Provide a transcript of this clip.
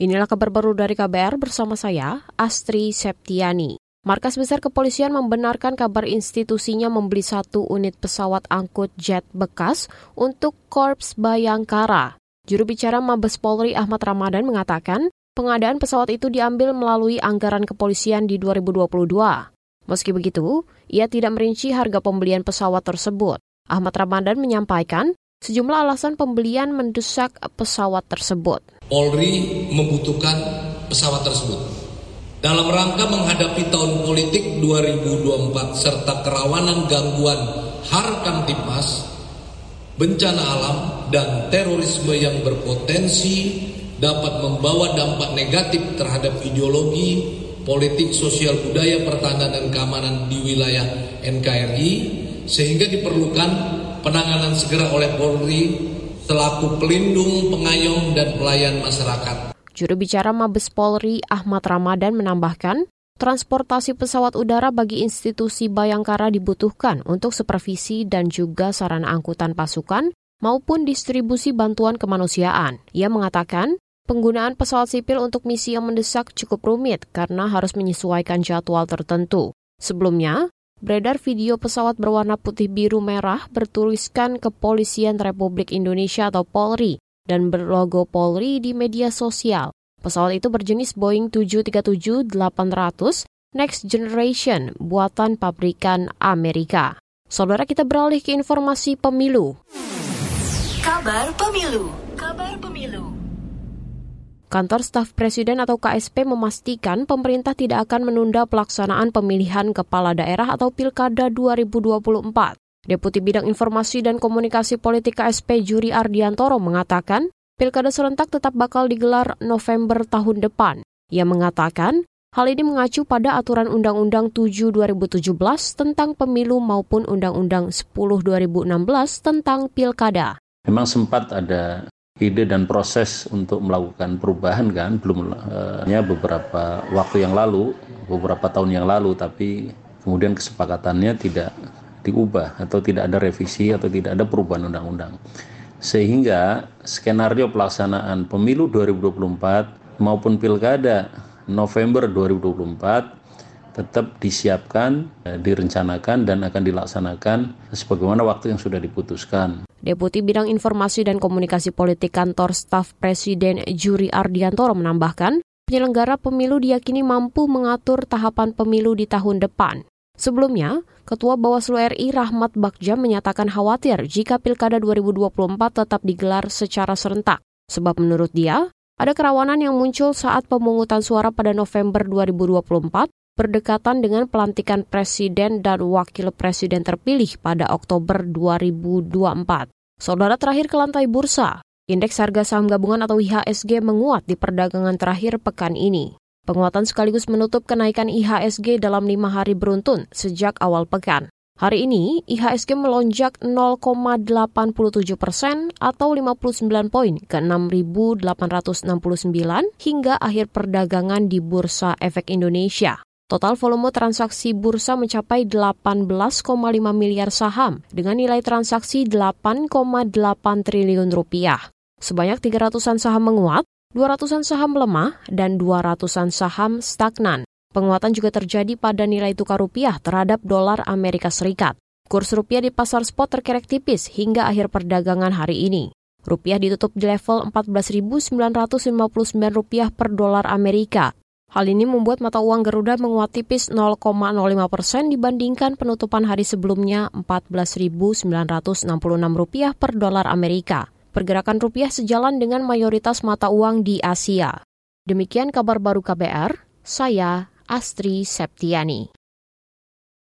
Inilah kabar baru dari KBR bersama saya, Astri Septiani. Markas Besar Kepolisian membenarkan kabar institusinya membeli satu unit pesawat angkut jet bekas untuk Korps Bayangkara. Juru bicara Mabes Polri Ahmad Ramadan mengatakan, pengadaan pesawat itu diambil melalui anggaran kepolisian di 2022. Meski begitu, ia tidak merinci harga pembelian pesawat tersebut. Ahmad Ramadan menyampaikan, sejumlah alasan pembelian mendesak pesawat tersebut. Polri membutuhkan pesawat tersebut. Dalam rangka menghadapi tahun politik 2024 serta kerawanan gangguan harkam tipmas, bencana alam, dan terorisme yang berpotensi dapat membawa dampak negatif terhadap ideologi, politik, sosial, budaya, pertahanan, dan keamanan di wilayah NKRI, sehingga diperlukan penanganan segera oleh Polri selaku pelindung, pengayom, dan pelayan masyarakat. Juru bicara Mabes Polri Ahmad Ramadan menambahkan, transportasi pesawat udara bagi institusi Bayangkara dibutuhkan untuk supervisi dan juga sarana angkutan pasukan maupun distribusi bantuan kemanusiaan. Ia mengatakan, penggunaan pesawat sipil untuk misi yang mendesak cukup rumit karena harus menyesuaikan jadwal tertentu. Sebelumnya, beredar video pesawat berwarna putih biru merah bertuliskan Kepolisian Republik Indonesia atau Polri dan berlogo Polri di media sosial. Pesawat itu berjenis Boeing 737-800 Next Generation buatan pabrikan Amerika. Saudara kita beralih ke informasi pemilu. Kabar pemilu. Kabar pemilu. Kantor Staf Presiden atau KSP memastikan pemerintah tidak akan menunda pelaksanaan pemilihan kepala daerah atau Pilkada 2024. Deputi Bidang Informasi dan Komunikasi Politik KSP Juri Ardiantoro mengatakan, Pilkada serentak tetap bakal digelar November tahun depan. Ia mengatakan, hal ini mengacu pada aturan Undang-Undang 7 2017 tentang pemilu maupun Undang-Undang 10 2016 tentang Pilkada. Memang sempat ada ide dan proses untuk melakukan perubahan kan belum hanya beberapa waktu yang lalu beberapa tahun yang lalu tapi kemudian kesepakatannya tidak diubah atau tidak ada revisi atau tidak ada perubahan undang-undang sehingga skenario pelaksanaan pemilu 2024 maupun pilkada November 2024 tetap disiapkan, direncanakan, dan akan dilaksanakan sebagaimana waktu yang sudah diputuskan. Deputi Bidang Informasi dan Komunikasi Politik Kantor Staf Presiden Juri Ardiantoro menambahkan, penyelenggara pemilu diyakini mampu mengatur tahapan pemilu di tahun depan. Sebelumnya, Ketua Bawaslu RI Rahmat Bagja menyatakan khawatir jika Pilkada 2024 tetap digelar secara serentak. Sebab menurut dia, ada kerawanan yang muncul saat pemungutan suara pada November 2024 berdekatan dengan pelantikan presiden dan wakil presiden terpilih pada Oktober 2024. Saudara terakhir ke lantai bursa, indeks harga saham gabungan atau IHSG menguat di perdagangan terakhir pekan ini. Penguatan sekaligus menutup kenaikan IHSG dalam lima hari beruntun sejak awal pekan. Hari ini, IHSG melonjak 0,87 persen atau 59 poin ke 6.869 hingga akhir perdagangan di Bursa Efek Indonesia. Total volume transaksi bursa mencapai 18,5 miliar saham dengan nilai transaksi 8,8 triliun rupiah. Sebanyak 300-an saham menguat, 200-an saham lemah, dan 200-an saham stagnan. Penguatan juga terjadi pada nilai tukar rupiah terhadap dolar Amerika Serikat. Kurs rupiah di pasar spot terkerek tipis hingga akhir perdagangan hari ini. Rupiah ditutup di level 14.959 rupiah per dolar Amerika Hal ini membuat mata uang Garuda menguat tipis 0,05 persen dibandingkan penutupan hari sebelumnya 14.966 rupiah per dolar Amerika. Pergerakan rupiah sejalan dengan mayoritas mata uang di Asia. Demikian kabar baru KBR, saya Astri Septiani.